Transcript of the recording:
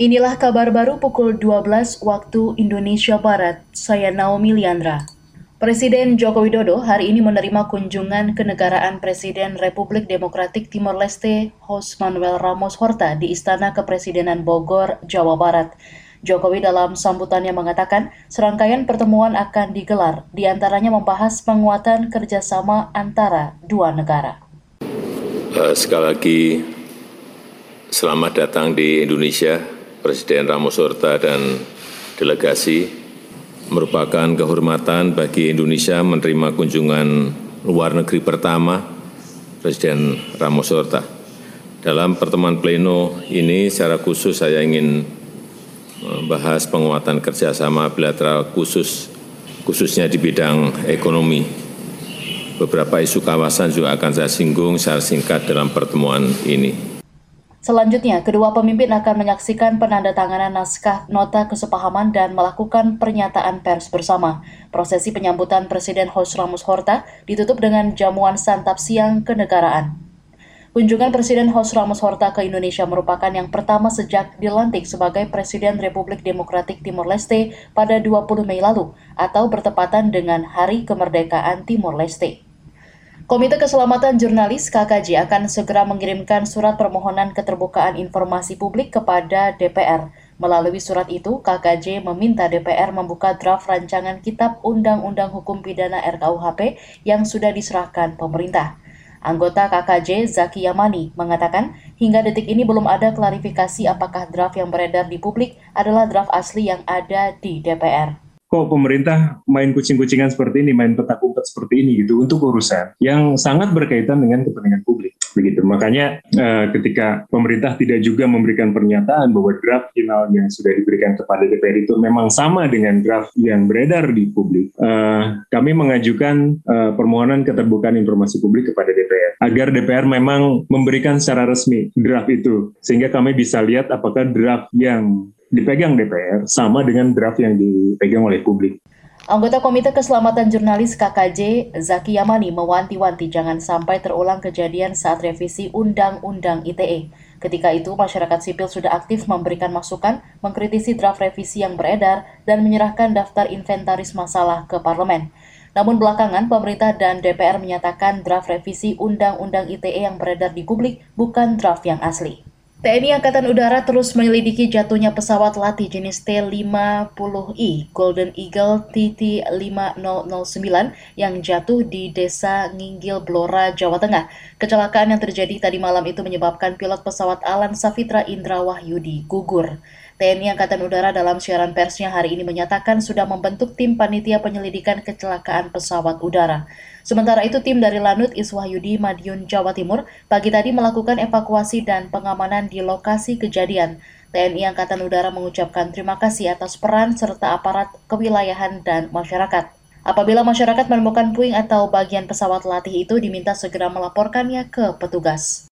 Inilah kabar baru pukul 12 waktu Indonesia Barat. Saya Naomi Liandra. Presiden Joko Widodo hari ini menerima kunjungan kenegaraan Presiden Republik Demokratik Timor Leste, Jose Manuel Ramos Horta di Istana Kepresidenan Bogor, Jawa Barat. Jokowi dalam sambutannya mengatakan serangkaian pertemuan akan digelar, di antaranya membahas penguatan kerjasama antara dua negara. Uh, sekali lagi, selamat datang di Indonesia, Presiden Ramos Horta dan delegasi merupakan kehormatan bagi Indonesia menerima kunjungan luar negeri pertama Presiden Ramos Horta. Dalam pertemuan pleno ini secara khusus saya ingin membahas penguatan kerjasama bilateral khusus khususnya di bidang ekonomi. Beberapa isu kawasan juga akan saya singgung secara singkat dalam pertemuan ini. Selanjutnya, kedua pemimpin akan menyaksikan penandatanganan naskah nota kesepahaman dan melakukan pernyataan pers bersama. Prosesi penyambutan Presiden Jose Ramos Horta ditutup dengan jamuan santap siang kenegaraan. Kunjungan Presiden Jose Ramos Horta ke Indonesia merupakan yang pertama sejak dilantik sebagai Presiden Republik Demokratik Timor Leste pada 20 Mei lalu atau bertepatan dengan Hari Kemerdekaan Timor Leste. Komite Keselamatan Jurnalis KKJ akan segera mengirimkan surat permohonan keterbukaan informasi publik kepada DPR. Melalui surat itu, KKJ meminta DPR membuka draft rancangan Kitab Undang-Undang Hukum Pidana RKUHP yang sudah diserahkan pemerintah. Anggota KKJ Zaki Yamani mengatakan hingga detik ini belum ada klarifikasi apakah draft yang beredar di publik adalah draft asli yang ada di DPR kok pemerintah main kucing-kucingan seperti ini, main petak umpet seperti ini gitu untuk urusan yang sangat berkaitan dengan kepentingan publik begitu. Makanya uh, ketika pemerintah tidak juga memberikan pernyataan bahwa draft final yang sudah diberikan kepada DPR itu memang sama dengan draft yang beredar di publik, uh, kami mengajukan uh, permohonan keterbukaan informasi publik kepada DPR agar DPR memang memberikan secara resmi draft itu sehingga kami bisa lihat apakah draft yang dipegang DPR sama dengan draft yang dipegang oleh publik. Anggota Komite Keselamatan Jurnalis KKJ, Zaki Yamani, mewanti-wanti jangan sampai terulang kejadian saat revisi Undang-Undang ITE. Ketika itu, masyarakat sipil sudah aktif memberikan masukan, mengkritisi draft revisi yang beredar, dan menyerahkan daftar inventaris masalah ke parlemen. Namun belakangan, pemerintah dan DPR menyatakan draft revisi Undang-Undang ITE yang beredar di publik bukan draft yang asli. TNI Angkatan Udara terus menyelidiki jatuhnya pesawat latih jenis T-50I Golden Eagle TT-5009 yang jatuh di Desa Nginggil Blora, Jawa Tengah. Kecelakaan yang terjadi tadi malam itu menyebabkan pilot pesawat Alan Safitra Indra Wahyudi gugur. TNI Angkatan Udara dalam siaran persnya hari ini menyatakan sudah membentuk tim panitia penyelidikan kecelakaan pesawat udara. Sementara itu tim dari Lanut Iswahyudi Madiun Jawa Timur pagi tadi melakukan evakuasi dan pengamanan di lokasi kejadian. TNI Angkatan Udara mengucapkan terima kasih atas peran serta aparat kewilayahan dan masyarakat. Apabila masyarakat menemukan puing atau bagian pesawat latih itu diminta segera melaporkannya ke petugas.